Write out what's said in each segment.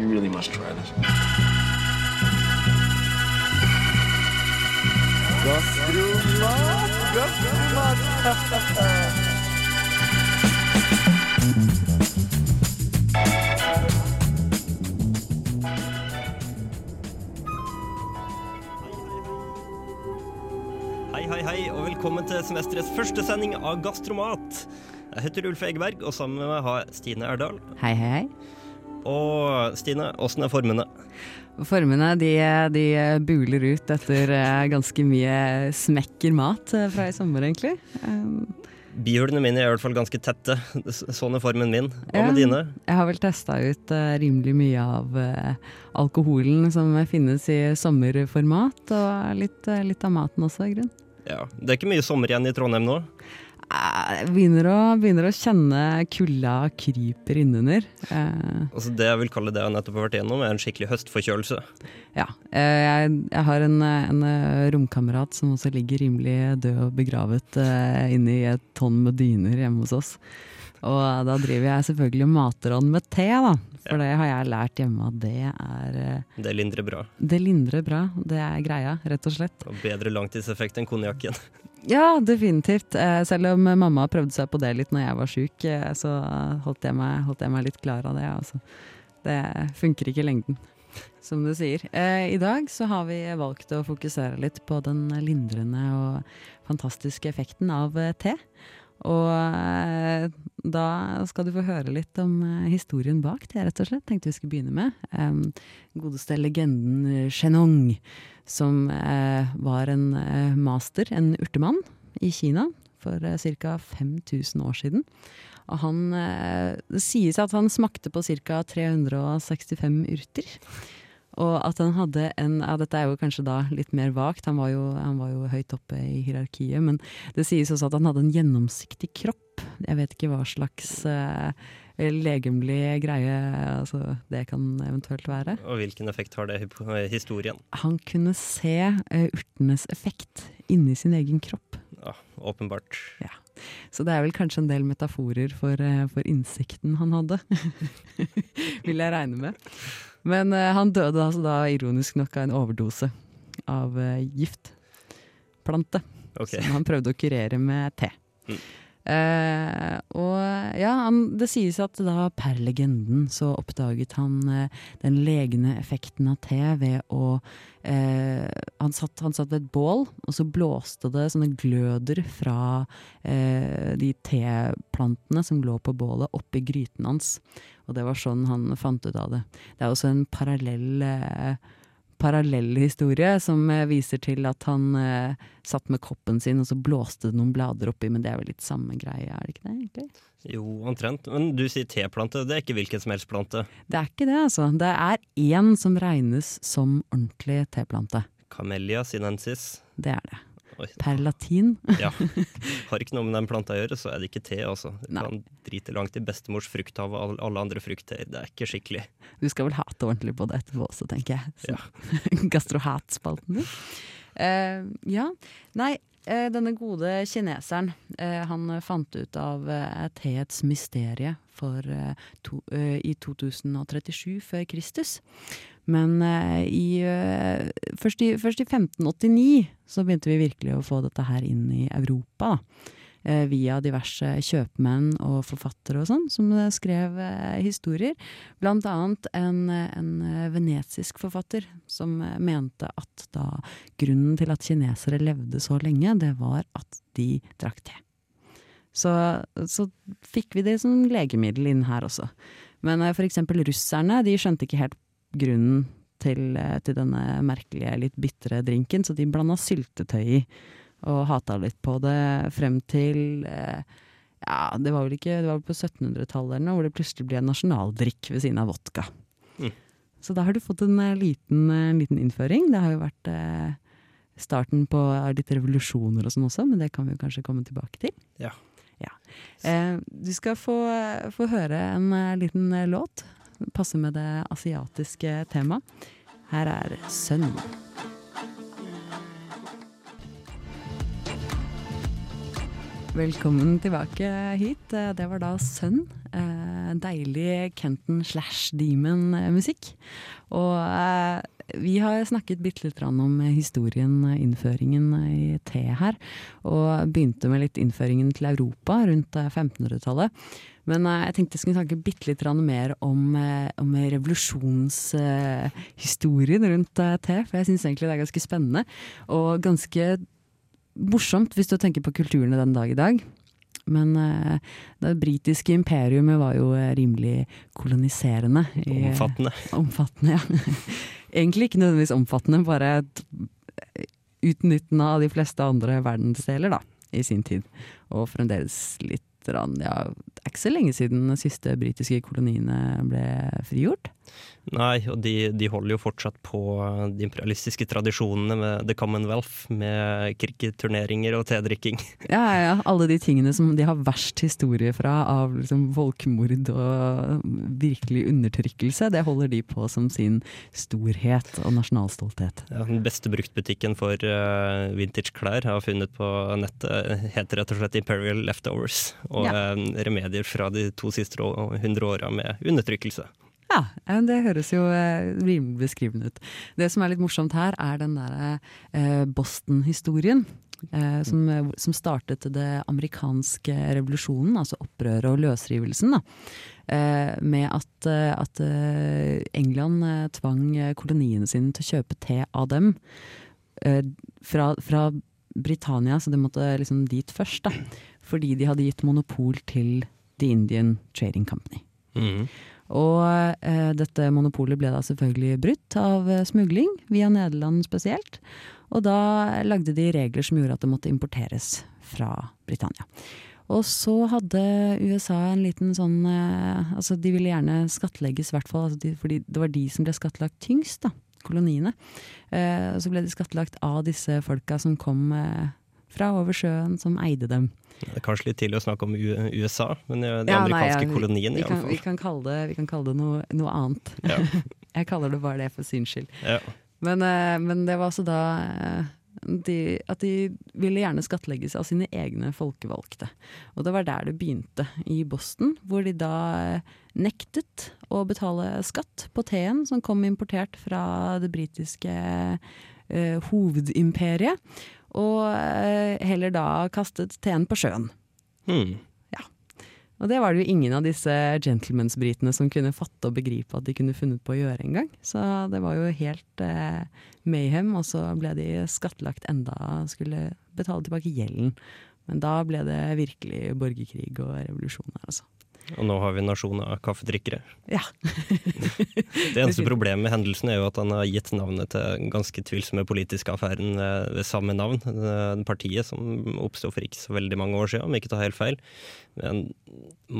You really must try this. Hei, hei, hei, og velkommen til semesterets første sending av Gastromat. Jeg heter Ulf Egeberg, og sammen med meg har Stine Erdal. Hei, hei, hei. Og Stine, åssen er formene? Formene de, de buler ut etter eh, ganske mye smekker mat eh, fra i sommer, egentlig. Um, Bihulene mine er i hvert fall ganske tette. Sånn er formen min. Hva med Ja. dine? jeg har vel testa ut eh, rimelig mye av alkoholen som finnes i sommerformat, og litt, litt av maten også, i grunnen. Ja, Det er ikke mye sommer igjen i Trondheim nå. Jeg begynner å, begynner å kjenne kulda kryper innunder. Eh, Altså Det jeg vil kalle det jeg nettopp har vært igjennom, er en skikkelig høstforkjølelse. Ja. eh, Jeg, jeg har en, eh, en eh, romkamerat som også ligger rimelig død og begravet eh, inni et tonn med dyner hjemme hos oss. Og da driver jeg selvfølgelig og mater han med te, da. For det har jeg lært hjemme at det er eh, Det lindrer bra. Det lindrer bra. Det er greia, rett og slett. Og bedre langtidseffekt enn konjakken. Ja, definitivt. Eh, Selv om mamma prøvde seg på det litt når jeg var sjuk, eh, så holdt jeg meg, holdt jeg meg litt klar av det. Altså. Det funker ikke i lengden, som du sier. Eh, I dag så har vi valgt å fokusere litt på den lindrende og fantastiske effekten av te. Og eh, da skal du få høre litt om eh, historien bak det, rett og slett. Tenkte vi skulle begynne med. Um, godeste legenden Chenong, Shenong, som eh, var en eh, master, en urtemann, i Kina for eh, ca. 5000 år siden. Og han, eh, det sies at han smakte på ca. 365 urter. Og at han hadde en ja, Dette er jo kanskje da litt mer vagt, han var, jo, han var jo høyt oppe i hierarkiet. Men det sies også at han hadde en gjennomsiktig kropp. Jeg vet ikke hva slags eh, legemlig greie altså, det kan eventuelt være. Og hvilken effekt har det på historien? Han kunne se eh, urtenes effekt inni sin egen kropp. Ja, Åpenbart. Ja. Så det er vel kanskje en del metaforer for, eh, for innsikten han hadde. Vil jeg regne med. Men uh, han døde altså da ironisk nok av en overdose av uh, giftplante. Okay. Som han prøvde å kurere med te. Mm. Eh, og ja, han, det sies at da per legenden så oppdaget han eh, den legende effekten av te ved å eh, han, satt, han satt ved et bål, og så blåste det sånne gløder fra de teplantene som lå på bålet, oppi gryten hans. Og det var sånn han fant ut av det. Det er også en parallell eh, parallell historie som eh, viser til at han eh, satt med koppen sin, og så blåste det noen blader oppi, men det er vel litt samme greie, er det ikke det? egentlig? Jo, omtrent. Men du sier teplante, det er ikke hvilken som helst plante. Det er ikke det, altså. Det er én som regnes som ordentlig teplante. Camellia sinensis. Det er det. Oi. Per latin. Ja. Har ikke noe med den planta å gjøre, så er det ikke te, altså. Du Nei. kan drite langt i bestemors frukthav og alle andre frukter. Det er ikke skikkelig. Du skal vel hate ordentlig på det etterpå også, tenker jeg. Ja. Gastrohat-spalten din. Uh, ja. Nei, uh, denne gode kineseren, uh, han fant ut av teets mysterie for, to, i 2037 før Kristus. Men eh, i, eh, først, i, først i 1589 så begynte vi virkelig å få dette her inn i Europa. da. Eh, via diverse kjøpmenn og forfattere og sånn, som skrev eh, historier. Blant annet en, en venetisk forfatter som mente at da grunnen til at kinesere levde så lenge, det var at de drakk te. Så, så fikk vi det som legemiddel inn her også. Men eh, eksempel russerne, de skjønte ikke helt grunnen til, eh, til denne merkelige, litt bitre drinken, så de blanda syltetøy i. Og hata litt på det frem til eh, Ja, det var vel ikke Det var vel på 1700-tallet eller noe, hvor det plutselig ble en nasjonaldrikk ved siden av vodka. Mm. Så da har du fått en eh, liten, liten innføring. Det har jo vært eh, starten på litt revolusjoner og sånn også, men det kan vi jo kanskje komme tilbake til. Ja. Ja. Eh, du skal få, få høre en liten låt. Passe med det asiatiske temaet. Her er 'Sønn'. Velkommen tilbake hit. Det var da 'Sønn' deilig Kenton slash Demon-musikk. Og eh, vi har snakket bitte litt om historien, innføringen i te her. Og begynte med litt innføringen til Europa rundt 1500-tallet. Men jeg tenkte jeg skulle snakke bitte litt mer om, om revolusjonshistorien rundt te, for jeg syns egentlig det er ganske spennende. Og ganske morsomt hvis du tenker på kulturene den dag i dag. Men uh, det britiske imperiumet var jo rimelig koloniserende. I, omfattende. Omfattende, ja. Egentlig ikke nødvendigvis omfattende, bare utnyttende av de fleste andre verdensdeler, da, i sin tid. Og fremdeles litt ja, Det er ikke så lenge siden de siste britiske koloniene ble frigjort. Nei, og de, de, holder jo fortsatt på de imperialistiske tradisjonene med The Commonwealth, med cricketturneringer og tedrikking. Ja, ja, alle de tingene som de har verst historie fra av liksom folkemord og virkelig undertrykkelse, det holder de på som sin storhet og nasjonalstolthet. Ja, den beste bruktbutikken for uh, vintage-klær har funnet på nettet, heter rett og slett Imperial Leftovers, og ja. uh, remedier fra de to siste hundre åra med undertrykkelse. Ja, det høres jo eh, rimelig beskrivende ut. Det som er litt morsomt her, er den derre eh, Boston-historien. Eh, som, som, startet det amerikanske revolusjonen, altså opprøret og løsrivelsen. Da. Med at, at England tvang koloniene sine til å kjøpe te av dem. Fra, fra, Britannia, så de måtte liksom dit først. Da. Fordi de hadde gitt monopol til The Indian Trading Company. Mm. Og eh, dette monopolet ble da selvfølgelig brutt av eh, smugling, via Nederland spesielt. Og da lagde de regler som gjorde at det måtte importeres fra Britannia. Og så hadde USA en liten sånn eh, Altså de ville gjerne skattlegges, i hvert fall. Altså de, fordi det var de som ble skattlagt tyngst, da. Koloniene. Eh, så ble de skattlagt av disse folka som kom eh, fra over sjøen, som eide dem. Det er kanskje litt tidlig å snakke om USA, men de ja, amerikanske nei, ja, koloniene vi, kan, vi kan kalle det, vi kan kalle det noe, noe annet. Ja. jeg kaller det bare det for syns skyld. Men, eh, men, det var altså da eh, de, at de ville gjerne skattlegges av sine egne folkevalgte. Og det var der det begynte, i Boston, hvor de da eh, nektet å betale skatt på teen som kom importert fra det britiske eh, hovedimperiet og eh, heller da kastet teen på sjøen. Hmm. Ja. Og det var det jo ingen av disse gentlemansbritene som kunne fatte og begripe at de kunne funnet på å gjøre engang. Så det var jo helt eh, mayhem, og så ble de skattlagt enda, skulle betale tilbake gjelden. Men da ble det virkelig borgerkrig og revolusjon her, altså. Og nå har vi en nasjon av kaffedrikkere. Ja. det eneste problemet med hendelsen er jo at han har gitt navnet til ganske tvilsomme politiske affæren ved samme navn. Det partiet som oppsto for ikke så veldig mange år siden, om ikke tar helt feil. Med en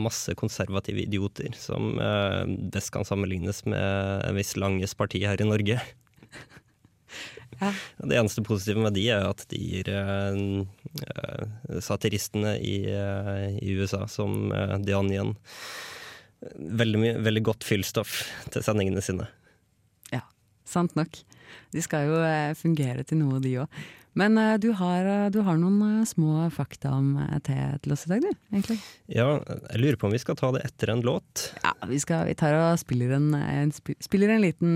masse konservative idioter som eh, best kan sammenlignes med en viss Langes parti her i Norge. Ja. Det eneste positive med de er at de gir uh, satiristene i, uh, i, USA, som uh, The Onion, veldig, veldig godt fyllstoff til sendingene sine. Sant nok. De skal jo fungere til noe, de òg. Men uh, du, har, uh, du, har, noen små fakta om te til oss i dag, du? egentlig? Ja, jeg lurer på om vi skal ta det etter en låt? Ja, vi, skal, vi tar og spiller en, en, spiller en liten,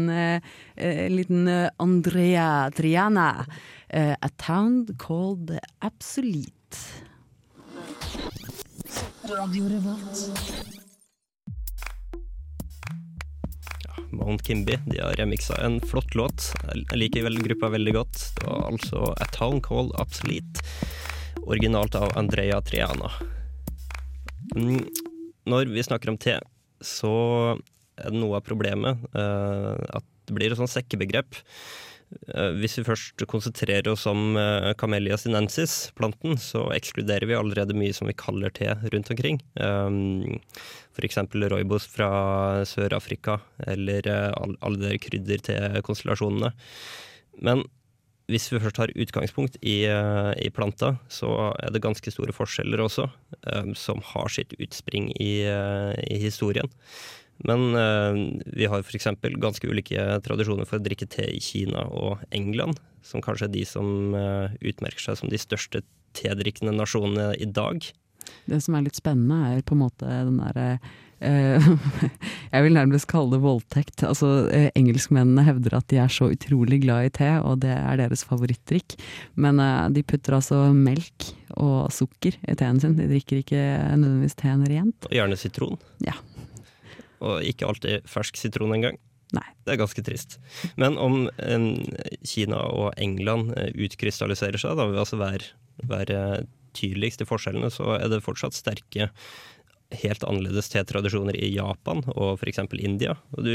liten Andrea Triana. A Town Called Absolute. Radio Revolt. Mount Kimby. De har remiksa en flott låt. Jeg liker vel gruppa veldig godt. Det var altså A Town Called Absolute, originalt av Andrea Triana. Mm, når vi snakker om te, så er det noe av problemet uh, at det blir et sånt sekkebegrep. Uh, hvis vi først konsentrerer oss om uh, Camellia sinensis, planten, så ekskluderer vi allerede mye som vi kaller te rundt omkring. Um, F.eks. roibos fra Sør-Afrika, eller eh, alle de krydder til konstellasjonene. Men hvis vi først har utgangspunkt i, eh, i, planta, så er det ganske store forskjeller også, som har sitt utspring i, i historien. Men uh, vi har f.eks. ganske ulike tradisjoner for å drikke te i Kina og England, som kanskje er de som uh, utmerker seg som de største tedrikkende nasjonene i dag. Det som er litt spennende, er på en måte den derre eh, Jeg vil nærmest kalle det voldtekt. Altså, Engelskmennene hevder at de er så utrolig glad i te, og det er deres favorittdrikk. Men de putter altså melk og sukker i teen sin. De drikker ikke nødvendigvis teen rent. Og gjerne sitron. Ja. Og ikke alltid fersk sitron engang. Nei. Det er ganske trist. Men om eh, Kina og England eh, utkrystalliserer seg, da vil altså være, være tydeligst i forskjellene, så er det fortsatt sterke helt annerledes tetradisjoner i Japan og f.eks. India. Og du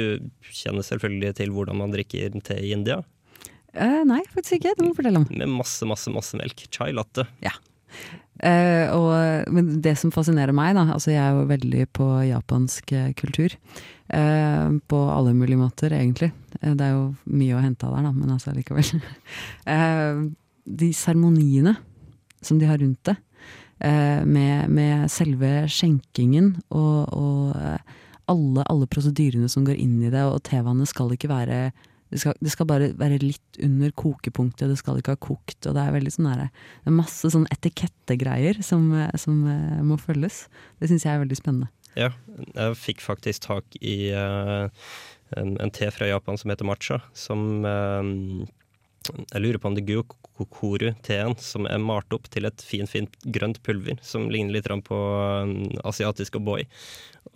kjenner selvfølgelig til hvordan man drikker te i India. Uh, nei, faktisk ikke. Det må du fortelle om. Med masse, masse, masse melk. Chai latte. Eh, og, men det som fascinerer meg, da Altså jeg er jo veldig på japansk eh, kultur. Eh, på alle mulige måter, egentlig. Eh, det er jo mye å hente av der, da, men altså likevel. eh, de seremoniene som de har rundt det, med, med selve skjenkingen og, og alle, alle prosedyrene som går inn i det, og tevannet skal ikke være det skal, det skal bare være litt under kokepunktet, det skal ikke ha kokt. Og det er veldig sånn der, det er masse sånn etikettegreier som, som uh, må følges. Det syns jeg er veldig spennende. Ja, jeg fikk faktisk tak i uh, en, en te fra Japan som heter matcha, som eh, Jeg lurer på om det guokokoru-teen som er malt opp til et fint, fint grønt pulver, som ligner litt på eh, asiatisk O'boy.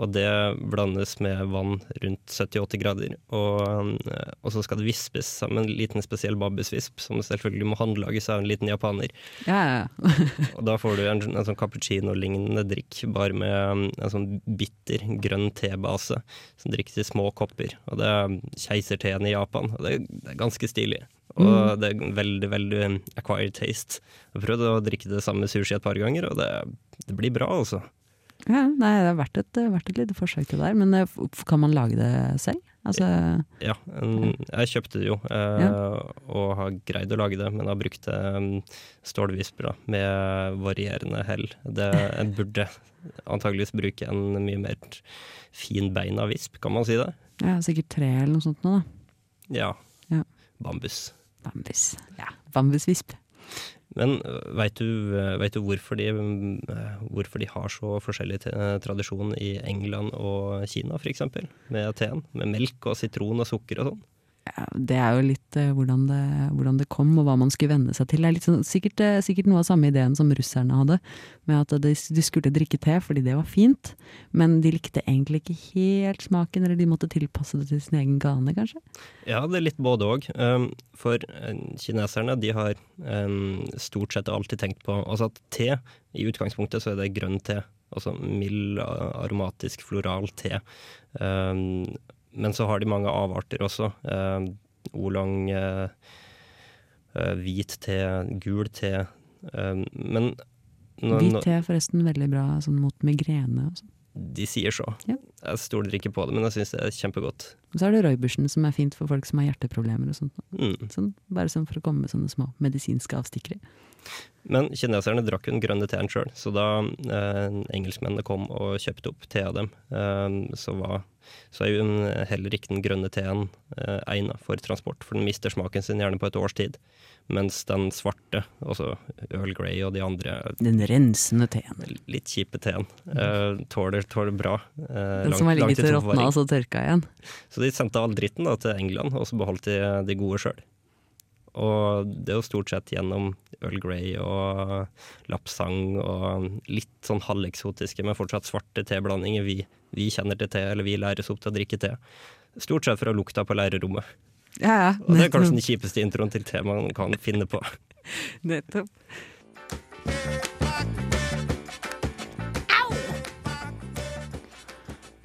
Og det blandes med vann rundt 70-80 grader. Og, eh, og så skal det vispes sammen en liten spesiell babusvisp, som selvfølgelig må håndlages av en liten japaner. Ja, ja. Og da får du en, en sånn cappuccino-lignende drikk, bare med um, en sånn bitter grønn tebase, som drikkes i små kopper. Og det er keiserteen i Japan, og det, er- det er ganske stilig. Og det er veldig, veldig acquired taste. Jeg har prøvd å drikke det samme sushi et par ganger, og det, det blir bra, altså. ja nei, det har vært et, vært et lite forsøk til der. Men eh, kan man lage det selv? Altså, Ja, en, jeg kjøpte det jo, eh, og har greid å lage det, men har brukt um, stålvisper da, med varierende hell. Det, jeg burde antageligvis bruke en mye mer finbeina visp, kan man si det? ja, sikkert tre eller noe sånt nå, da. Ja. Ja. Bambus. Bambus. Ja, bambusvisp. Men veit du, øh, vet du hvorfor, de, øh, hvorfor de har så forskjellig tradisjon i England og Kina, f.eks., med teen? Med melk og sitron og sukker og sånn? Det er jo litt eh, hvordan, det, hvordan det kom, og hva man skulle venne seg til. Det er sånn, sikkert, eh, sikkert noe av samme ideen som russerne hadde, med at de, de skulle drikke te fordi det var fint, men de likte egentlig ikke helt smaken, eller de måtte tilpasse det til sin egen gane, kanskje. Ja, det er litt både òg. Um, for eh, kineserne de har um, stort sett alltid tenkt på altså at te, i utgangspunktet så er det grønn te. Altså mild, aromatisk, floral te. Men så har de mange avarter også. Um, oolong, eh, eh, hvit te, gul te. Men nå- Hvit te er forresten veldig bra sånn mot migrene og sånn. de sier så. Ja. Jeg stoler ikke på det, men jeg syns det er kjempegodt. Og så er det Roybersen, som er fint for folk som har hjerteproblemer og sånt. Mm. Sånn, bare sånn for å komme med sånne små medisinske avstikkere. Men kineserne drakk jo den grønne teen sjøl, så da eh, engelskmennene kom og kjøpte opp te av dem, eh, så, var, så er jo heller ikke den grønne teen eh, egna for transport, for den mister smaken sin gjerne på et års tid. Mens den svarte, altså Earl Grey og de andre Den rensende teen. litt kjipe teen, eh, tåler, tåler bra. Eh, Den som har ligget og råtna og så tørka igjen. Så de sendte all dritten da, til England, og så beholdt de de gode sjøl. Og det er jo stort sett gjennom Earl Grey og lapsang og litt sånn halveksotiske, men fortsatt svarte teblandinger vi, vi kjenner til te, eller vi læres opp til å drikke te. Stort sett fra lukta på lærerrommet. Ja, ja. Og det er kanskje den kjipeste introen til te man kan finne på. Nettopp.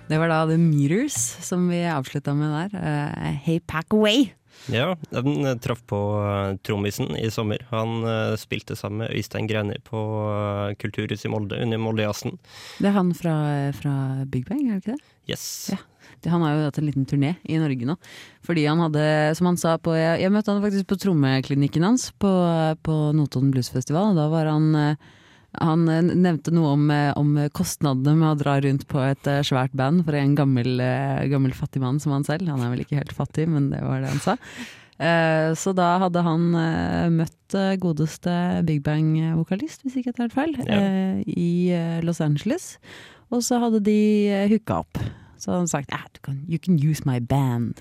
Det var da The Meters som vi avslutta med der. Uh, hey Pack Away! Ja, den eh, traff på eh, trommisen i sommer. Han eh, spilte sammen med Øystein Greni på Kulturhuset i Molde under Moldejazzen. Det er han fra, fra Big Bang, er det ikke det? Yes. Ja. Det, han har jo hatt en liten turné i Norge nå. Fordi han hadde, som han sa på Jeg, jeg møtte han faktisk på trommeklinikken hans på, på Notodden Bluesfestival. og Da var han Han eh, nevnte noe om, eh, om kostnadene med å dra rundt på et eh, svært band for en gammel, gammel fattig mann som han selv. Han er vel ikke helt fattig, men det var det han sa. Så da hadde han møtt godeste Big Bang-vokalist, hvis ikke jeg tar helt feil, Ja. i Los Angeles. Og så hadde de hooka opp. Så hadde han sagt ah, you can use my band.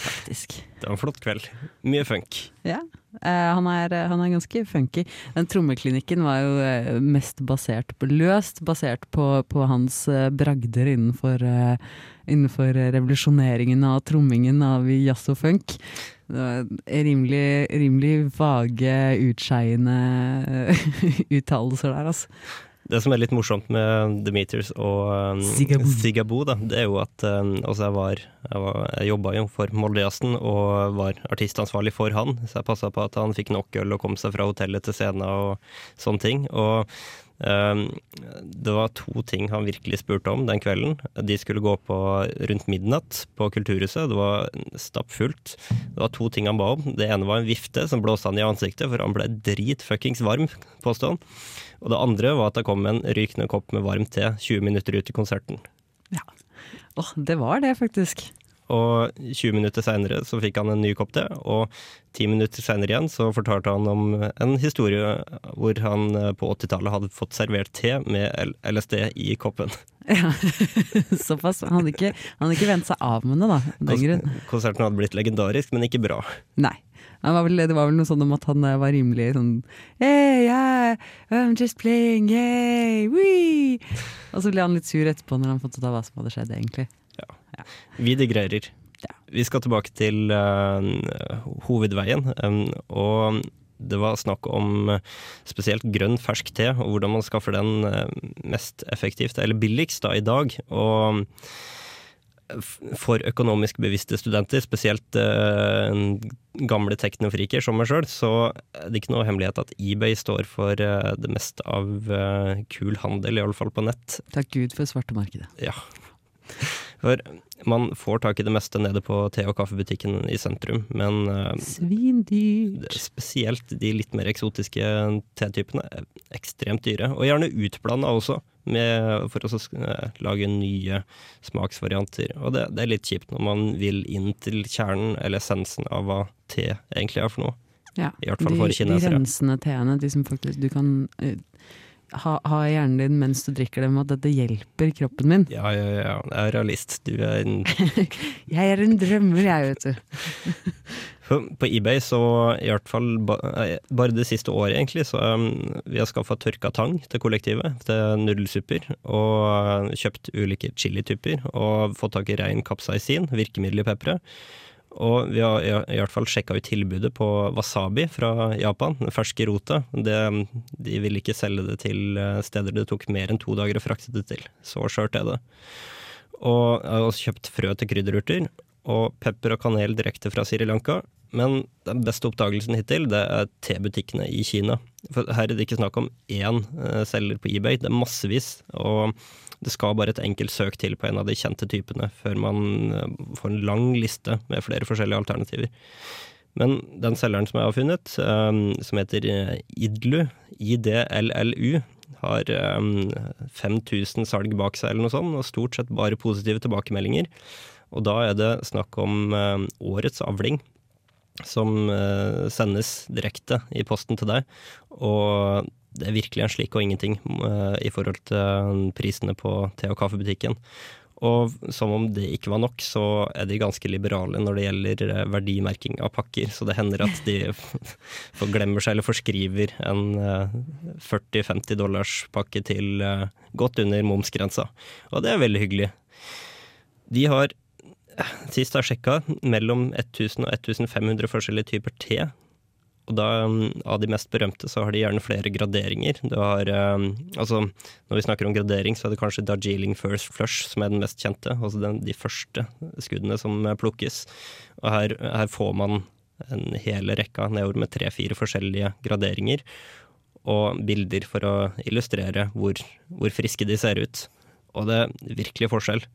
Faktisk. Det var en flott kveld. Mye funk. Ja. Eh, han, er, han er ganske funky. Den trommeklinikken var jo eh, mest basert på løst basert på, på hans eh, bragder innenfor, eh, innenfor revolusjoneringen av trommingen av jazz og funk. Rimelig, rimelig vage, utskeiende uttalelser der, altså. Det som er litt morsomt med The Meters og um, da, det er jo at um, altså jeg var Jeg, var, jeg jobba jo for Moldejazzen og var artistansvarlig for han, så jeg passa på at han fikk nok øl og kom seg fra hotellet til scenen og sånne ting. Og det var to ting han virkelig spurte om den kvelden. De skulle gå på rundt midnatt på Kulturhuset. Det var stappfullt. Det var to ting han ba om. Det ene var en vifte som blåste han i ansiktet, for han ble dritfuckings varm, påstod han. Og det andre var at det kom en rykende kopp med varm te 20 minutter ut i konserten. Ja. Åh, det var det, faktisk. Og 20 minutter seinere så fikk han en ny kopp te, og 10 minutter seinere igjen så fortalte han om en historie hvor han eh, på 80-tallet hadde fått servert te med LSD i koppen. Ja. Såpass. Han hadde ikke, han hadde ikke vent seg av med det, da. Den grunn. Konserten hadde blitt legendarisk, men ikke bra. Nei. Var vel, det var vel noe sånn om at han eh, var rimelig sånn Hey, yeah, I'm just playing, yeah, wee! Og så ble han litt sur etterpå når han fant ut av hva som hadde skjedd, egentlig. Vi digrerer. Ja. Vi skal tilbake til uh, hovedveien, um, og det var snakk om eh, spesielt grønn fersk te, og hvordan man skaffer den eh, mest effektivt, eller billigst da i dag. Og for økonomisk bevisste studenter, spesielt uh, gamle teknofriker som meg sjøl, så er det ikke noe hemmelighet at eBay står for uh, det meste av uh, kul handel, i alle fall på nett. Takk Gud for svartemarkedet. Ja. For man får tak i det meste nede på te- og kaffebutikken i sentrum, men eh, Svindyrt. spesielt de litt mer eksotiske tetypene er ekstremt dyre, og gjerne utblanda også, med, for å eh, lage nye smaksvarianter. Og det, det er litt kjipt når man vil inn til kjernen, eller essensen av hva te egentlig er for noe. Ja. I hvert fall de, de rensende teene, de som faktisk du kan eh, ha, ha i hjernen din mens du drikker dem, at dette hjelper kroppen min. Ja, ja, ja, jeg er realist. Du er en Jeg er en drømmer, jeg, vet du. På, eBay så i hvert fall eh, bare det siste året egentlig, så um, vi har skaffa tørka tang til kollektivet, til nudelsupper, og uh, kjøpt ulike chilityper, og fått tak i rein kapsaisin, virkemiddel i pepperet. Og vi har i, hvert fall sjekka ut tilbudet på wasabi fra Japan, den ferske rota. Det, de ville ikke selge det til eh, steder det tok mer enn to dager å frakte det til. Så skjørt er det. Og jeg har også kjøpt frø til krydderurter, og pepper og kanel direkte fra Sri Lanka. Men den beste oppdagelsen hittil, det er T-butikkene i Kina. For her er det ikke snakk om én eh, selger på eBay, det er massevis. Og det skal bare et enkelt søk til på en av de kjente typene før man eh, får en lang liste med flere forskjellige alternativer. Men den selgeren som jeg har funnet, eh, som heter Idlu, IDLLU, har eh, 5000 salg bak seg eller noe sånt, og stort sett bare positive tilbakemeldinger. Og da er det snakk om årets avling som eh, sendes direkte i posten til deg. Og det er virkelig en slik og ingenting eh, i forhold til eh, prisene på te- og kaffebutikken. Og som om det ikke var nok, så er de ganske liberale når det gjelder verdimerking av pakker. Så det hender at de forglemmer seg eller forskriver en eh, 40-50 dollars pakke til godt under momsgrensa. Og det er veldig hyggelig. De har, sist jeg sjekka, mellom 1000 og 1500 forskjellige typer te. Og da, mm, av de mest berømte, så har de gjerne flere graderinger. Du har, eh, altså, når vi snakker om gradering, så er det kanskje Darjeeling First Flush som er den mest kjente. Altså den, de første skuddene som plukkes. Og her, her får man en hele rekka nedover med tre-fire forskjellige graderinger. Og bilder for å illustrere hvor, hvor friske de ser ut. Og det er virkelig forskjell.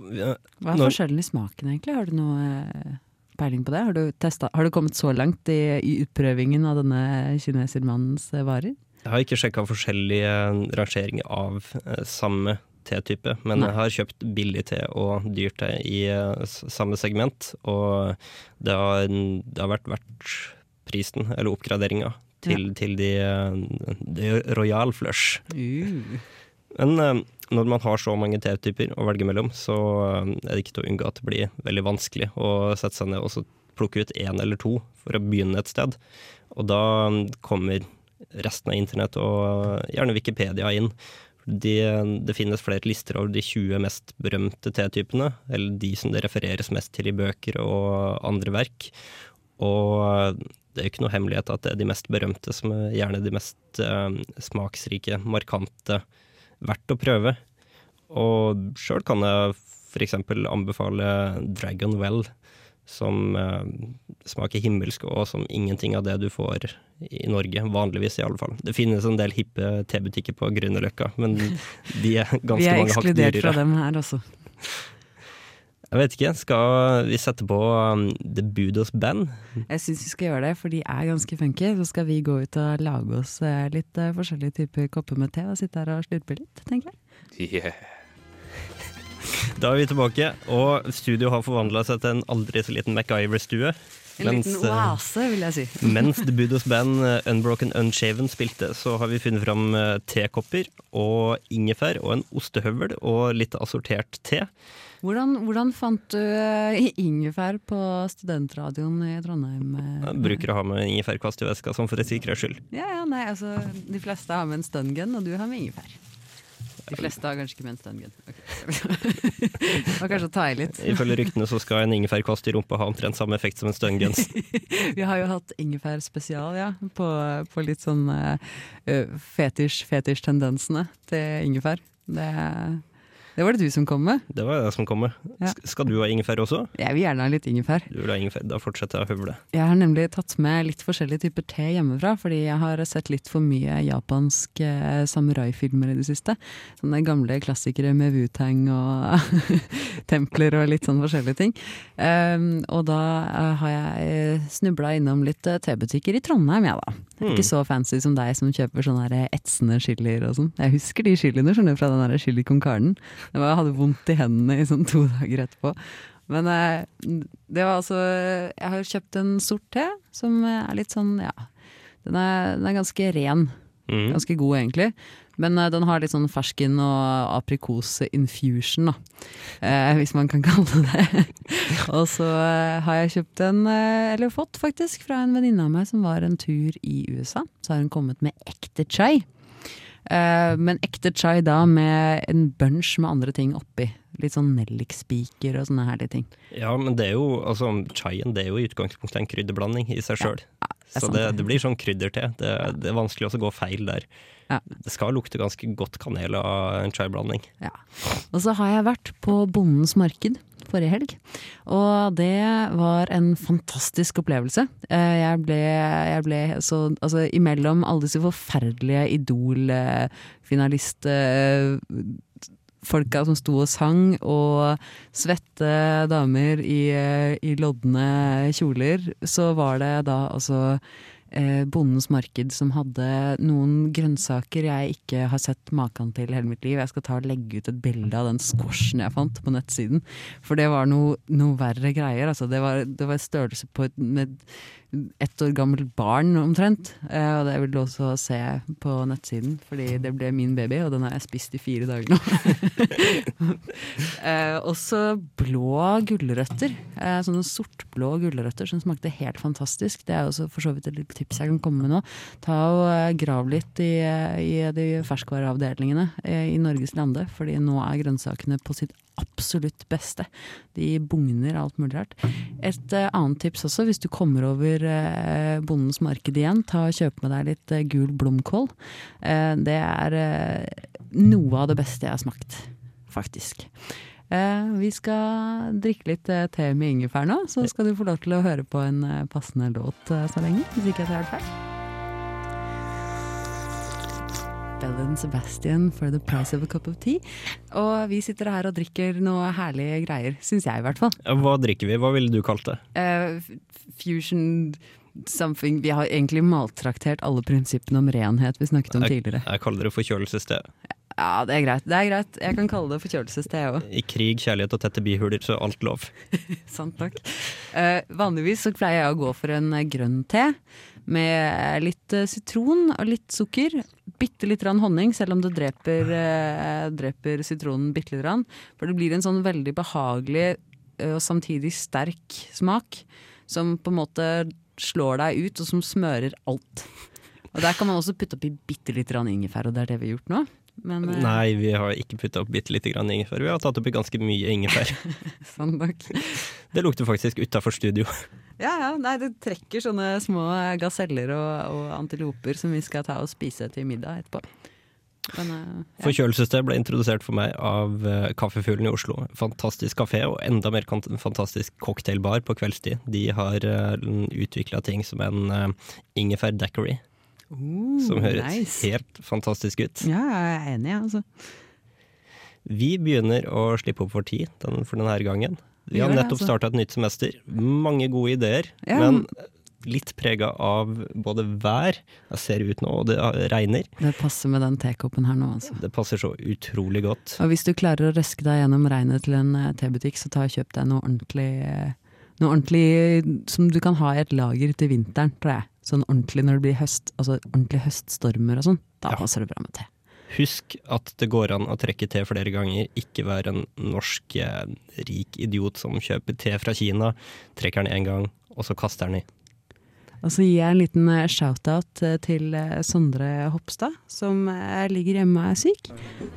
Hva er forskjellen i smaken, egentlig? Har du noe eh, peiling på det? Har du, testet, har du kommet så langt i, i utprøvingen av denne kinesermannens eh, varer? Jeg har ikke sjekka forskjellige rangeringer av eh, samme tetype, men Nei. jeg har kjøpt billig te og dyr te i eh, samme segment, og det har, det har vært verdt prisen, eller oppgraderinga, til, til de, eh, de Royal Flush. Uh. Men eh, når man har så mange tetyper å velge mellom, så eh, er det ikke til å unngå at det blir veldig vanskelig å sette seg ned og plukke ut én eller to for å begynne et sted. Og da mm, kommer resten av internett og gjerne Wikipedia inn. De, det finnes flere lister over de 20 mest berømte T-typene, eller de som det refereres mest til i bøker og andre verk. Og det er jo ikke noe hemmelighet at det er de mest berømte som er gjerne de mest eh, smaksrike, markante, verdt å prøve. Og sjøl kan jeg f.eks. anbefale Dragon Well, som eh, smaker himmelsk, og som ingenting av det du får i Norge, vanligvis i alle fall. Det finnes en del hippe tebutikker på Grünerløkka, men de er ganske Vi er ekskludert fra dem her, altså. Jeg vet ikke, skal vi sette på um, The Budos Band? Jeg syns vi skal gjøre det, for de er ganske funky. Så skal vi gå ut og lage oss eh, litt eh, forskjellige typer kopper med te og sitte her og slurpe litt, tenker jeg. Yeah. Da er vi tilbake, og studio har forvandla seg til en aldri så liten MacGyver-stue. En Mens, liten eh, oase, vil jeg si. Mens The Budos Band Unbroken Unshaven spilte, så har vi funnet fram tekopper og ingefær og en ostehøvel og litt assortert te. Hvordan, hvordan fant du eh, ingefær på studentradioen i Trondheim? eh? Jeg bruker å ha med ingefærkvast i veska, sånn for sikkerhets skyld. Ja, ja, nei, altså, de fleste har med en stungun, og du har med ingefær. De fleste har kanskje ikke med en stungun. Okay. Det kanskje ta i litt. Ifølge ryktene så skal en ingefærkvast i rumpa ha omtrent samme effekt som en stungun. Vi har jo hatt ingefær spesial, ja, på, på litt sånn uh, fetisj, fetisj-tendensene til ingefær. Det, det var det du som kom med. Det var det som kom med. Ja. Skal du ha ingefær også? Jeg vil gjerne ha litt ingefær. Du vil ha ingefær, Da fortsetter jeg å høvle. Jeg har nemlig tatt med litt forskjellige typer te hjemmefra, fordi jeg har sett litt for mye japanske eh, samuraifilmer i det siste. Sånne gamle klassikere med Wu-Tang og templer og litt sånn forskjellige ting. Um, og da eh, har jeg snubla innom litt eh, tebutikker i Trondheim, jeg da. Hmm. Ikke så fancy som deg som kjøper sånne her etsende chilier og sånn. Jeg husker de chiliene skjønner fra den chili con carnen. Det var- Jeg hadde vondt i hendene i sånn to dager etterpå. Men eh, det var altså Jeg har kjøpt en sort te som er litt sånn, ja Den er, den er ganske ren. Mm. Ganske god, egentlig. Men eh, den har litt sånn fersken- og aprikose-infusion, da. Eh, hvis man kan kalle det det. og så eh, har jeg kjøpt en, eller fått faktisk, fra en venninne av meg som var en tur i USA. Så har hun kommet med ekte chai. Eh, men ekte chai da med en bunch med andre ting oppi. Litt sånn nellikspiker og sånne herlige ting. Ja, men det er jo, altså, chaien det er jo i utgangspunktet en krydderblanding i seg sjøl. Ja, Så det, det. blir sånn krydderte. Det, det er vanskelig å gå feil der. Ja. Det skal lukte ganske godt kanel av en chai-blanding. Ja. Og så har jeg vært på Bondens marked forrige helg, og det var en fantastisk opplevelse. Eh, Jeg ble, jeg ble så Altså, imellom alle disse forferdelige Idol-finalist folka som sto og sang, og svette damer i, eh, i lodne kjoler, så var det da altså eh, Bondens marked som hadde noen grønnsaker jeg ikke har sett maken til hele mitt liv. Jeg skal ta og legge ut et bilde av den squashen jeg fant på nettsiden. For det var noe, noe verre greier. Altså, det, var, det var størrelse på et, med ett år gammelt barn omtrent. Eh, og det vil du også se på nettsiden, fordi det ble min baby, og den har jeg spist i fire dager nå. eh, også blå gulrøtter. Eh, sånne sortblå gulrøtter som smakte helt fantastisk. Det er også for så vidt et lite tips jeg kan komme med nå. Ta og Grav litt i, i de ferskvareavdelingene i Norges lande, fordi nå er grønnsakene på sitt absolutt beste. De bugner alt mulig rart. Et uh, annet tips også, hvis du kommer over uh, Bondens marked igjen, ta og kjøp med deg litt uh, gul blomkål. Det er noe av det beste jeg har smakt, faktisk. Vi skal drikke litt te med ingefær nå, så skal du få lov til å høre på en passende låt så lenge, hvis ikke jeg tar helt feil. Bell and Sebastian for the price of a cup of tea. Og vi sitter her og drikker noe herlige greier, syns jeg i hvert fall. Hva drikker vi? Hva ville du kalt det? Uh, fusion something Vi har egentlig maltraktert alle prinsippene om renhet vi snakket om Jeg- tidligere. Jeg kaller det forkjølelsested. Ja, det er greit. Det er greit. Jeg kan kalle det forkjølelses-te òg. I krig, kjærlighet og tette bihuler, så alt lov. Sant nok. Uh, vanligvis så pleier jeg å gå for en eh, grønn te med litt uh, sitron og litt sukker. Bitte litt grann honning, selv om det dreper, uh, dreper sitronen bitte lite grann. For det blir en sånn veldig behagelig eh, og samtidig sterk smak som på en måte slår deg ut, og som smører alt. Og der kan man også putte oppi bitte litt ingefær, og det er det vi har gjort nå. Men, eh, Nei, vi har ikke putta opp bitte lite grann ingefær. Vi har tatt oppi ganske mye ingefær. Sånn nok. Det lukter faktisk utafor studio. Ja, ja. Nei, det trekker sånne små gaseller og, og antiloper som vi skal ta og spise til middag etterpå. Men, eh, ja. Forkjølelsessted ble introdusert for meg av uh, Kaffefuglen i Oslo. Fantastisk kafé, og enda mer fantastisk cocktailbar på kveldstid. De har utvikla ting som en ingefær daiquiri, som høres nice. helt fantastisk ut. Ja, jeg er enig, altså. Vi begynner å slippe opp for tid den, for denne gangen. Vi Vi har nettopp altså. starta et nytt semester. Mange gode ideer, Ja. men litt prega av både vær, jeg ser ut nå, og det regner. Det passer med den tekoppen her nå, altså. Det passer så utrolig godt. Og hvis du klarer å røske deg gjennom regnet til en eh, tebutikk, så ta og kjøp deg noe ordentlig eh, Noe ordentlig som du kan ha i et lager til vinteren, tror jeg. Sånn ordentlig når det blir høst, altså ordentlig høststormer og sånn. Da Ja. passer det bra med te. Husk at det går an å trekke te flere ganger. Ikke være en norsk eh, rik idiot som kjøper te fra Kina, trekker den én gang, og så kaster den i. Og så gir jeg en liten eh, shout-out eh, til Sondre Hopstad, som ligger hjemme og er syk.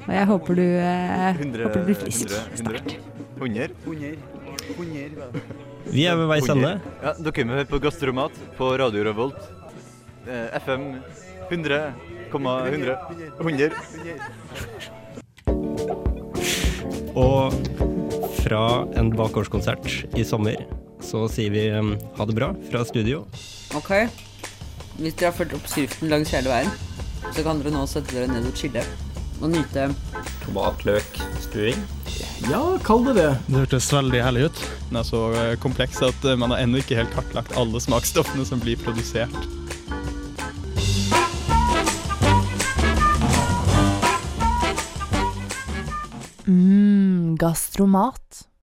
Og jeg håper du, eh, 100, håper du blir frisk 100, snart. 100. 100. 100. Vi er ved veis ende. Ja, dere må høre på Gastromat på Radio Revolt. Eh, FM 100, 100. 100. Og fra en bakgårdskonsert i sommer så sier vi ha det bra fra studio. Ok, hvis dere har fulgt oppskriften langs hele veien, så kan dere nå sette dere ned og chille. Og nyte Tomatløkstuing. Ja, kall det det. Det hørtes veldig herlig ut. Den er så eh, kompleks at eh, man har ennå ikke helt kartlagt alle smaksstoffene som blir produsert. Mmm, gastromat.